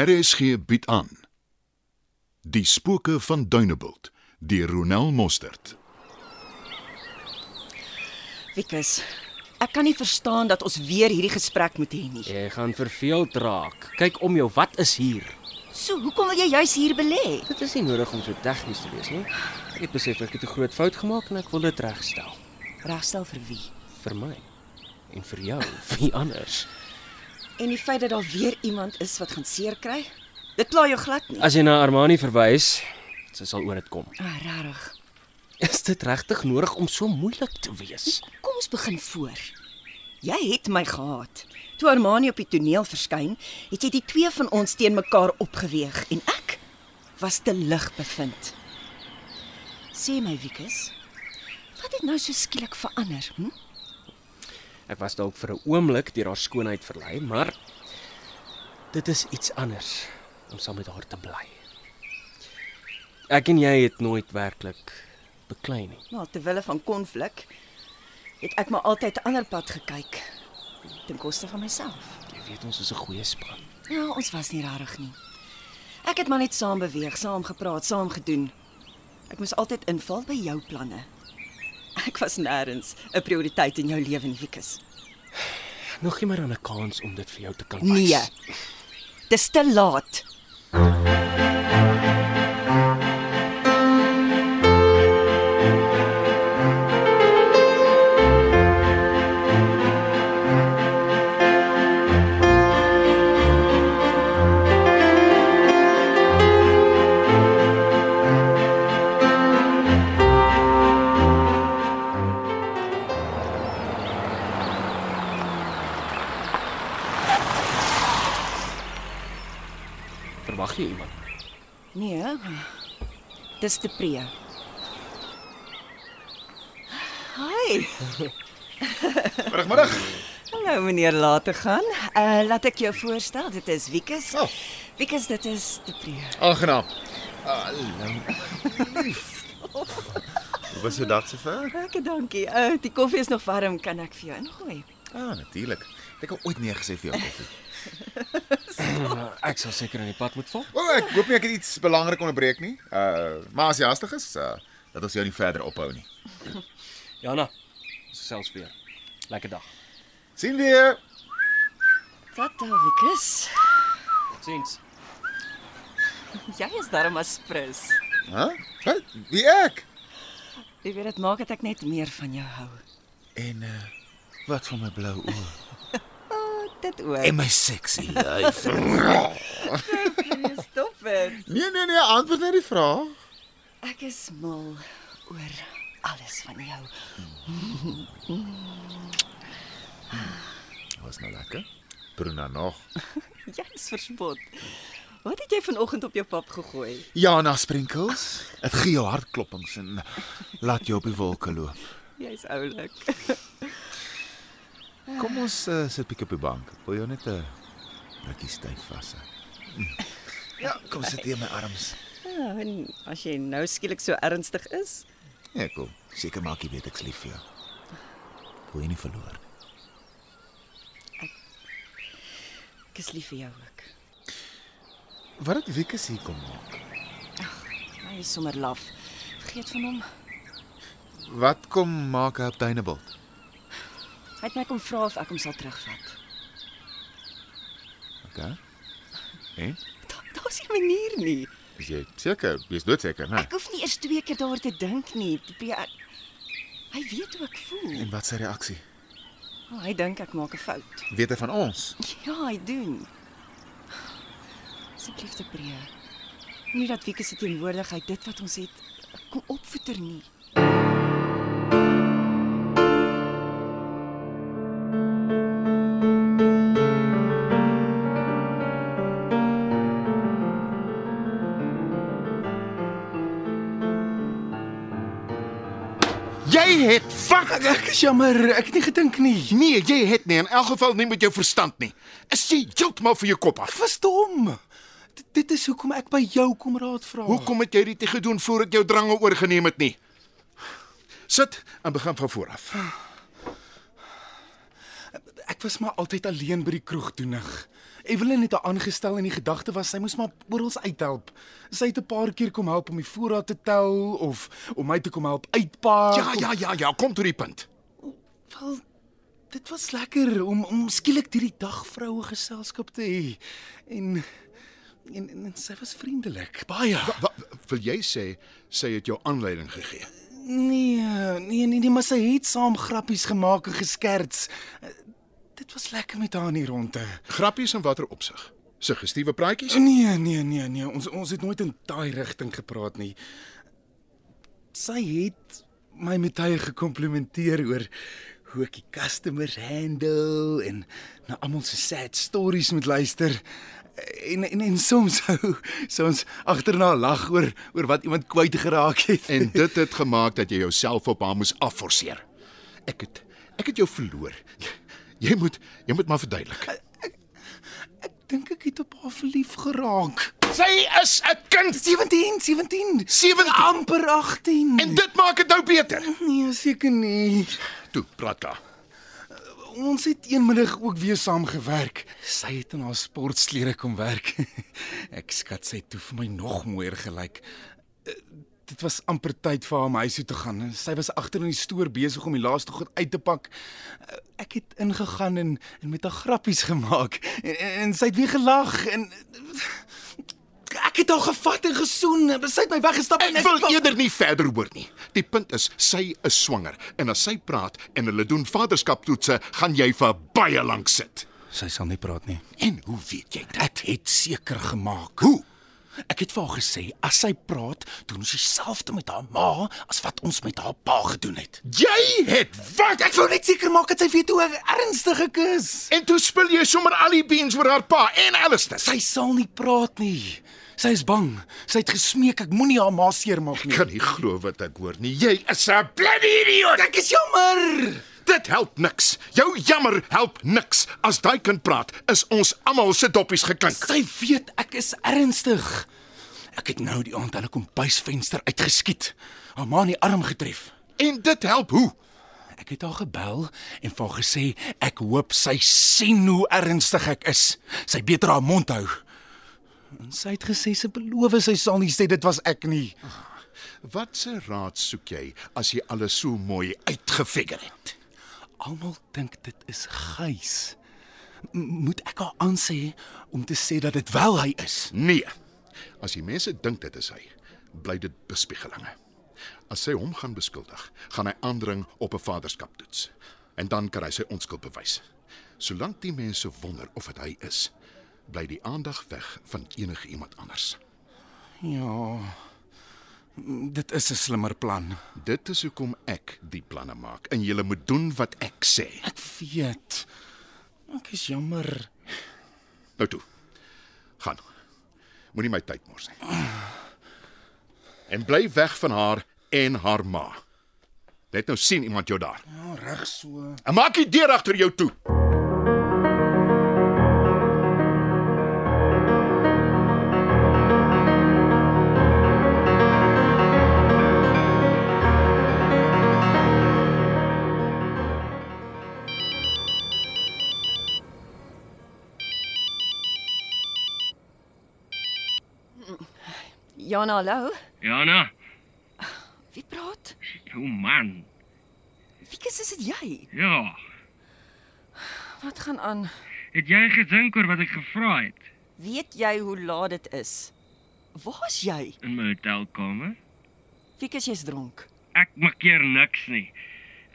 RSG bied aan Die spooke van Dunebuld deur Ronel Mostert. Wikus, ek kan nie verstaan dat ons weer hierdie gesprek moet hê nie. Jy gaan verveeld raak. Kyk om jou, wat is hier? So, hoekom wil jy juis hier belê? Dit is nie nodig om so tegnies te wees nie. Ek besef ek het 'n groot fout gemaak en ek wil dit regstel. Regstel vir wie? Vir my en vir jou, wie anders. En die feit dat daar weer iemand is wat gaan seer kry? Dit pla jou glad nie. As jy na Armani verwys, sy sal oor dit kom. Ah, regtig. Is dit regtig nodig om so moeilik te wees? Kom ons begin voor. Jy het my gehaat. Toe Armani op die toneel verskyn, het jy die twee van ons teen mekaar opgeweeg en ek was te lig bevind. Sê my Wikus, wat het nou so skielik verander? Hm? Ek was dalk vir 'n oomblik deur haar skoonheid verlei, maar dit is iets anders om saam met haar te bly. Ek en jy het nooit werklik beklei nie. Nou, ter wille van konflik het ek maar altyd 'n ander pad gekyk ten koste van myself. Jy weet ons is 'n goeie span. Ja, ons was nie rarig nie. Ek het maar net saam beweeg, saam gepraat, saam gedoen. Ek moes altyd inval by jou planne. Ek was nêrens 'n prioriteit in jou lewe nie, Wikus. Nog gee my dan 'n kans om dit vir jou te kan Nee. wys. Dis te laat. Verwag jy iemand? Nee. Dis te pre. Hi. Middag. Hallo meneer Later gaan. Uh laat ek jou voorstel. Dit is Wikus. Oh. Wikus, dit is te pre. Aangenaam. Hallo. Hoe was jou dag sover? Lekker, dankie. Uh die koffie is nog warm. Kan ek vir jou ingooi? Ah, natuurlik. Ek het ooit nee gesê vir jou koffie. Ek sal seker in die pad moet volg. O, oh, ek hoop nie ek het iets belangrik onderbreek nie. Uh, maar as jy hastig is, uh, dat ons jou nie verder ophou nie. Jana, ons selfs weer. Lekker dag. Sien weer. Tata Wikus. Totsiens. Jy is darm as prins. Hæ? Huh? Wie ek? Jy weet dit maak dat ek net meer van jou hou. En uh, wat van my blou oë? Dit ook. En my sexy lyf. Stop dit. nee, nee, nee, antwoord net die vraag. Ek is mal oor alles van jou. Was nou lekker. Bruna nog. Jy is verspot. Wat het jy vanoggend op jou pap gegooi? Jana sprinkles. Dit gee jou hartklopings en laat jou op die wolke loop. Jy's oulik. Kom ons uh, sit bietjie op die bank. Ek wil jou net 'n rukkie styf vas hou. Mm. Ja, kom sit hier in my arms. Ja, en as jy nou skielik so ernstig is, Ja, kom. Seker maak jy weet ek's lief vir jou. Wil jy nie verloor nie. ek is lief vir jou ook. Wat het Wieke hier kom maak? Hy is sommer laf. Vergeet van hom. Wat kom maak hy op Dunebuld? Hy het my kom vra of ek hom sal terugvat. Okay. En? Da- Daar's nie 'n manier nie. Is jy seker? Jy's doodseker, né? Ek hoef nie eers twee keer daaroor te dink nie. Die- ek- Hy weet hoe ek voel. En wat sy reaksie? Oh, hy dink ek maak 'n fout. Weet hy van ons? Ja, hy doen. Asseblief te breë. Nie dat Wieke se teenwoordigheid dit wat ons het kom opvoeter nie. Fuck. Ek is jammer, ek het nie gedink nie. Nee, jy het nie in elk geval nie met jou verstand nie. Is jy heeltemal vir jou kop af? Ek was dom. Dit, dit is hoekom ek by jou kom raad vra. Hoekom het jy dit nie gedoen voordat jou drange oorgeneem het nie? Sit en begin van voor af. Ek was maar altyd alleen by die kroeg toenig. Evelyn het haar aangestel en die gedagte was sy moes maar oral uithelp. Sy het 'n paar keer kom help om die voorraad te tel of om my te kom help uitpak. Ja, ja, ja, ja, kom tot die punt. Wel, dit was lekker om om skielik hierdie dag vroue geselskap te hê. En en, en, en sy was vriendelik, baie. Wa, wa, wil jy sê sy het jou aanleiding gegee? Nee, nee, nee, nee, maar sy het saam grappies gemaak en geskerts. Dit was lekker met haar in die ronde. Grappies in watter opsig? Suggestiewe praatjies? Nee, nee, nee, nee, ons ons het nooit in daai rigting gepraat nie. Sy het my met tye gekomplimenteer oor hoe ek die customers handle en na almal se sad stories moet luister. En en en soms sou sou ons agterna lag oor oor wat iemand kwyt geraak het. En dit het gemaak dat jy jouself op haar moes afforceer. Ek het ek het jou verloor. Jy, moet jy moet maar verduidelik. ek dink ek het op haar verlief geraak. Sy is 'n kind 17, 17, 17 amper 18. en dit maak dit nou beter. nee, seker nie. Toe, praat klaar. Ons het eenmiddag ook weer saam gewerk. Sy het in haar sportklere kom werk. Ek skat sy het toe vir my nog mooier gelyk. Dit was amper tyd vir haar om huis toe te gaan. Sy was agter in die stoor besig om die laaste goed uit te pak. Eh, Ek het ingegaan en en met haar grappies gemaak en, en, en sy het weer gelag en ek het haar gevat en gesoen. Sy het my weggestap en Ek wil eerder nie verder hoor nie. Die punt is sy is swanger en as sy praat en hulle doen vaderskaptoetse, gaan jy vir baie lank sit. sy sal nie praat nie. En hoe weet jy dit? Ek het seker gemaak. Hoe? Ek het vir haar gesê as sy praat, doen ons dieselfde met haar ma as wat ons met haar pa gedoen het. Jy het wat? Ek wou net seker maak dat sy weet hoe ernstig ek is. En toe spil jy sommer al die beans oor haar pa en Alistair. Sy sal nie praat nie. Sy is bang. Sy het gesmeek ek moenie haar ma seermaak nie. Ek kan nie glo wat ek hoor nie. Jy is 'n bloody idioot. Ek is jammer. Dit help niks. Jou jammer help niks. As daai kind praat, is ons almal se doppies geklink. Sy weet ek is ernstig. Ek het nou die aand aan 'n kompuisvenster uitgeskiet. Haar ma in die arm getref. En dit help hoe? Ek het haar gebel en vir haar gesê ek hoop sy sien hoe ernstig ek is. Sy beter haar mond hou. En sy het gesê sy beloof sy sal nie sê dit was ek nie. Wat se raad soek jy as jy alles so mooi uitgefigure het? Almal dink dit is Gys. Moet ek haar aansê om te sê dat dit wel hy is? Nee. As die mense dink dit is hy, bly dit bespiegelinge. As sy hom gaan beskuldig, gaan hy aandring op 'n vaderskaptoets en dan kan hy sy onskuld bewys. Solank die mense wonder of dit hy is, bly die aandag weg van enige iemand anders. Ja. Dit is 'n slimmer plan. Dit is hoekom ek die planne maak en jy moet doen wat ek sê. Ek weet. Ek is jammer. Nou toe. Gaan. Moenie my tyd mors nie. En bly weg van haar en haar ma. Net nou sien iemand jou daar. Ja, reg so. En maak die deur agter jou toe. Jana, hallo. Jana, Wie praat? jou man. Wie is dit jy? Ja, Wat gaan aan? het jy gedink oor wat ek gevra het Weet jy hoe laat dit is? Waar's jy? in my hotelkamer? Wie is jy's dronk? Ek makkeer niks nie.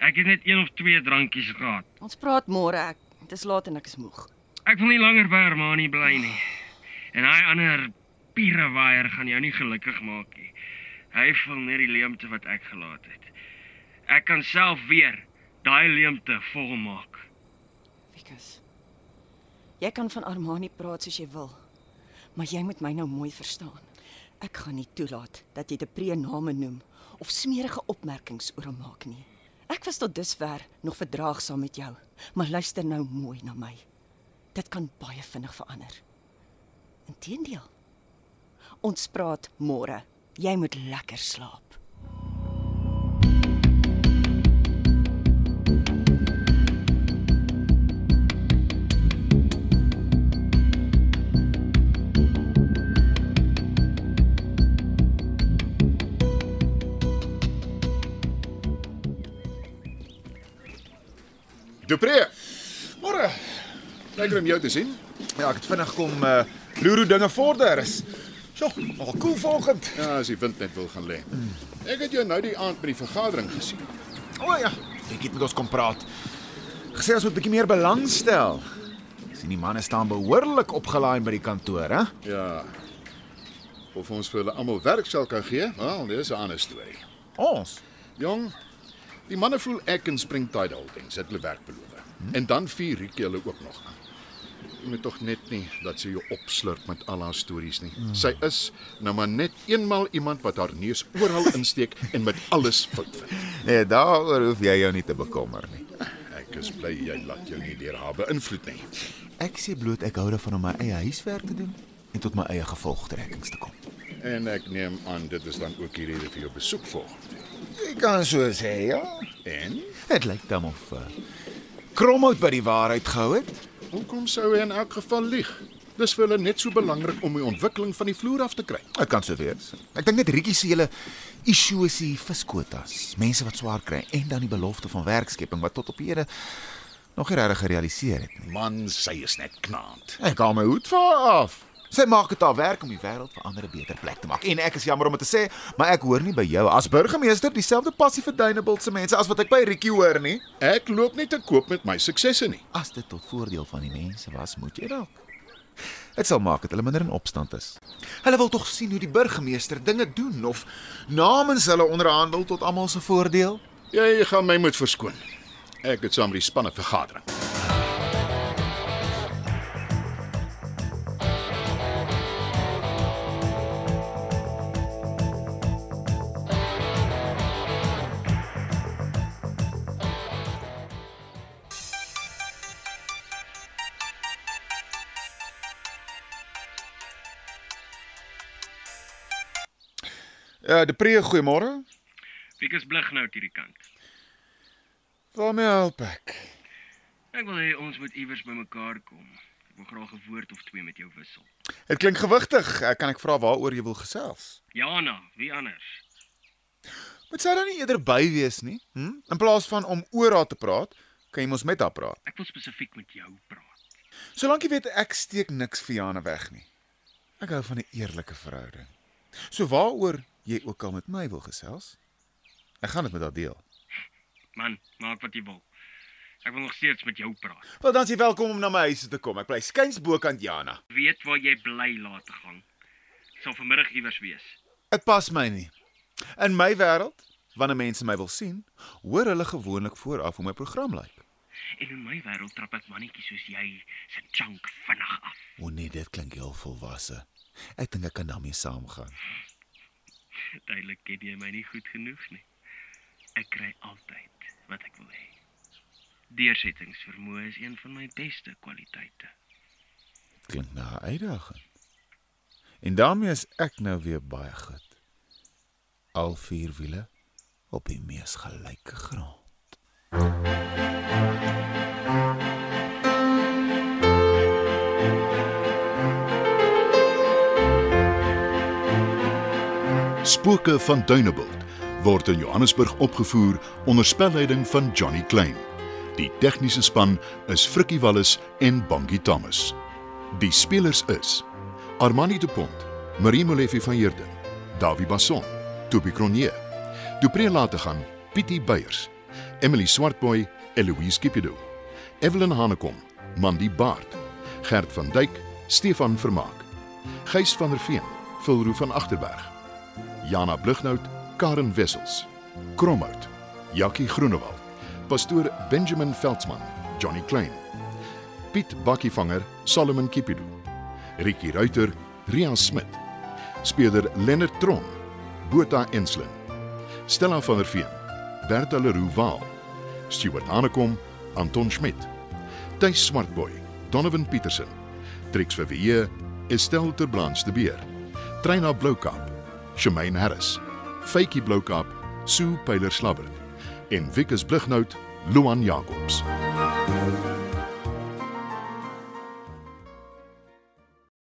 Ek het net een of twee drankies gehad. Ons praat môre. Ek dit is laat en ek is moeg. Ek wil nie langer by Armani bly nie. En daai ander pierewaier gaan jou nie gelukkig maak nie. Hy vul net die leemte wat ek gelaat het. Ek kan self weer daai leemte volmaak. Wikus. Jy kan van Armani praat soos jy wil, maar jy moet my nou mooi verstaan. Ek gaan nie toelaat dat jy te pre-name noem of smerige opmerkings oor hom maak nie. Ek was tot dusver nog verdraagsaam met jou, maar luister nou mooi na my. Dit kan baie vinnig verander. Inteendeel. Ons praat môre. Jy moet lekker slaap. Dupré. Môre. Lekker om jou te sien. Ja, ek het vinnig kom eh, uh Luru dinge vorder is. So, al cool vanoggend. Ja, as die wind net wil gaan lê. Ek het jou nou die aand by die vergadering gesien. O oh, ja, ek het met ons kom praat. Gesê ons moet 'n bietjie meer belangstel. Sien die manne staan behoorlik opgelaai by die kantoor, hè? Ja. Of ons vir hulle almal werk sal kan gee? Wel, dis 'n ander storie. Ons. Jong, die manne voel ek in Springtide Holdings het hulle werk beloof. En dan vier Rieke hulle ook nog. Jy moet tog net nie dat sy jou opslurp met al haar stories nie. Sy is nou maar net eenmal iemand wat haar neus oral insteek en met alles fout vind. Nee, daaroor hoef jy jou nie te bekommer nie. Ek is bly jy laat jou nie deur haar beïnvloed nie. Ek sê bloot ek hou daarvan om my eie huiswerk te doen en tot my eie gevolgtrekkings te kom. En ek neem aan dit is dan ook die rede vir jou besoek volgende. Ek kan so sê, ja. En Dit lyk dan of uh, Kromhout by die waarheid gehou het. Hoekom sou hy in elk geval lieg? Dis vir hulle net so belangrik om die ontwikkeling van die vloer af te kry. Dit kan so wees. Ek dink net Rietjie se hele issue is die viskwotas, mense wat swaar kry en dan die belofte van werkskepping wat tot op hede nog nie regtig gerealiseer het nie. Man, sy is net knaand. Ek haal my hoed vir haar af. Sy maak dit haar werk om die wêreld vir ander 'n beter plek te maak. En ek is jammer om dit te sê, maar ek hoor nie by jou as burgemeester dieselfde passie vir Dunebuld se mense as wat ek by Rietjie hoor nie. Ek loop nie te koop met my suksesse nie. As dit tot voordeel van die mense was, moet jy dalk. Dit sal maak dat hulle minder in opstand is. Hulle wil tog sien hoe die burgemeester dinge doen of namens hulle onderhandel tot almal se voordeel. Jy gaan my moet verskoon. Ek het saam met die spanne vergadering. Ja, die pre goeiemôre. Wikus blig nou hierdie kant. Waarmee help ek? Ek wil hê ons moet iewers bymekaar kom. Ek wil graag 'n woord of twee met jou wissel. Dit klink gewigtig. Ek kan ek vra waaroor jy wil gesels? Jana, wie anders? Moet sy dan nie eerder by wees nie? Hm? In plaas van om oor haar te praat, kan jy mos met haar praat. Ek wil spesifiek met jou praat. Solank jy weet ek steek niks vir Jana weg nie. Ek hou van 'n eerlike verhouding. So waaroor jy ook al met my wil gesels, ek gaan dit met haar deel. Man, maak wat jy wil. Ek wil nog steeds met jou praat. Wel dan is jy welkom om na my huis te kom. Ek bly skuins bokant Jana. Weet waar jy bly laat gaan. Ek sal vanmiddag iewers wees. Dit pas my nie. In my wêreld, wanneer mense my wil sien, hoor hulle gewoonlik vooraf hoe my program lyk. En in my wêreld trap ek mannetjies soos jy se chunk vinnig af. O nee, dit klink heel volwasse. Ek dink ek kan daarmee saamgaan. Duidelik ken jy my nie goed genoeg nie. Ek kry altyd wat ek wil hê. Deursettingsvermoë is een van my beste kwaliteite. Klink na 'n uitdaging. En daarmee is ek nou weer baie goed. Al vier wiele op die mees gelyke grond. Spooke van Dunebuld word in Johannesburg opgevoer onder spelleiding van Johnny Klein. Die tegniese span is Frikkie Wallis en Bongie Thomas. Die spelers is Armani de Pont, Marie Molefe van Heerden, Dawie Basson, Toby Cronje, Dupré Lategan, Pietie Beyers, Emily Swartboy, Eloise Kipido, Evelyn Hanekom, Mandy Baard, Gert van Dyk, Stefan Vermaak, Gys van der Veen, Vilroo van Agterberg, Jana Blugnout, Karen Wessels, Kromhout, Jackie Groenewald, pastoor Benjamin Veldsmann, Johnny Klein, Piet Bakkievanger, Solomon Kipidu, Ricky Ruiter, Ria Smit, speurder Lennard Tron, Botha Enslin, Stella van der Veen, Bertha Leroux Waal, Stuart Hanekom, Anton Schmidt, Tuis Smartboy, Donovan Petersen, Trix Verweer, Estelle Terblanche de Beer, Treina Bloukamp, Shemaine Harris, Faitjie Bloukamp, Sue Pyler Slabbert en Wikus Blighnout, Luan Jacobs.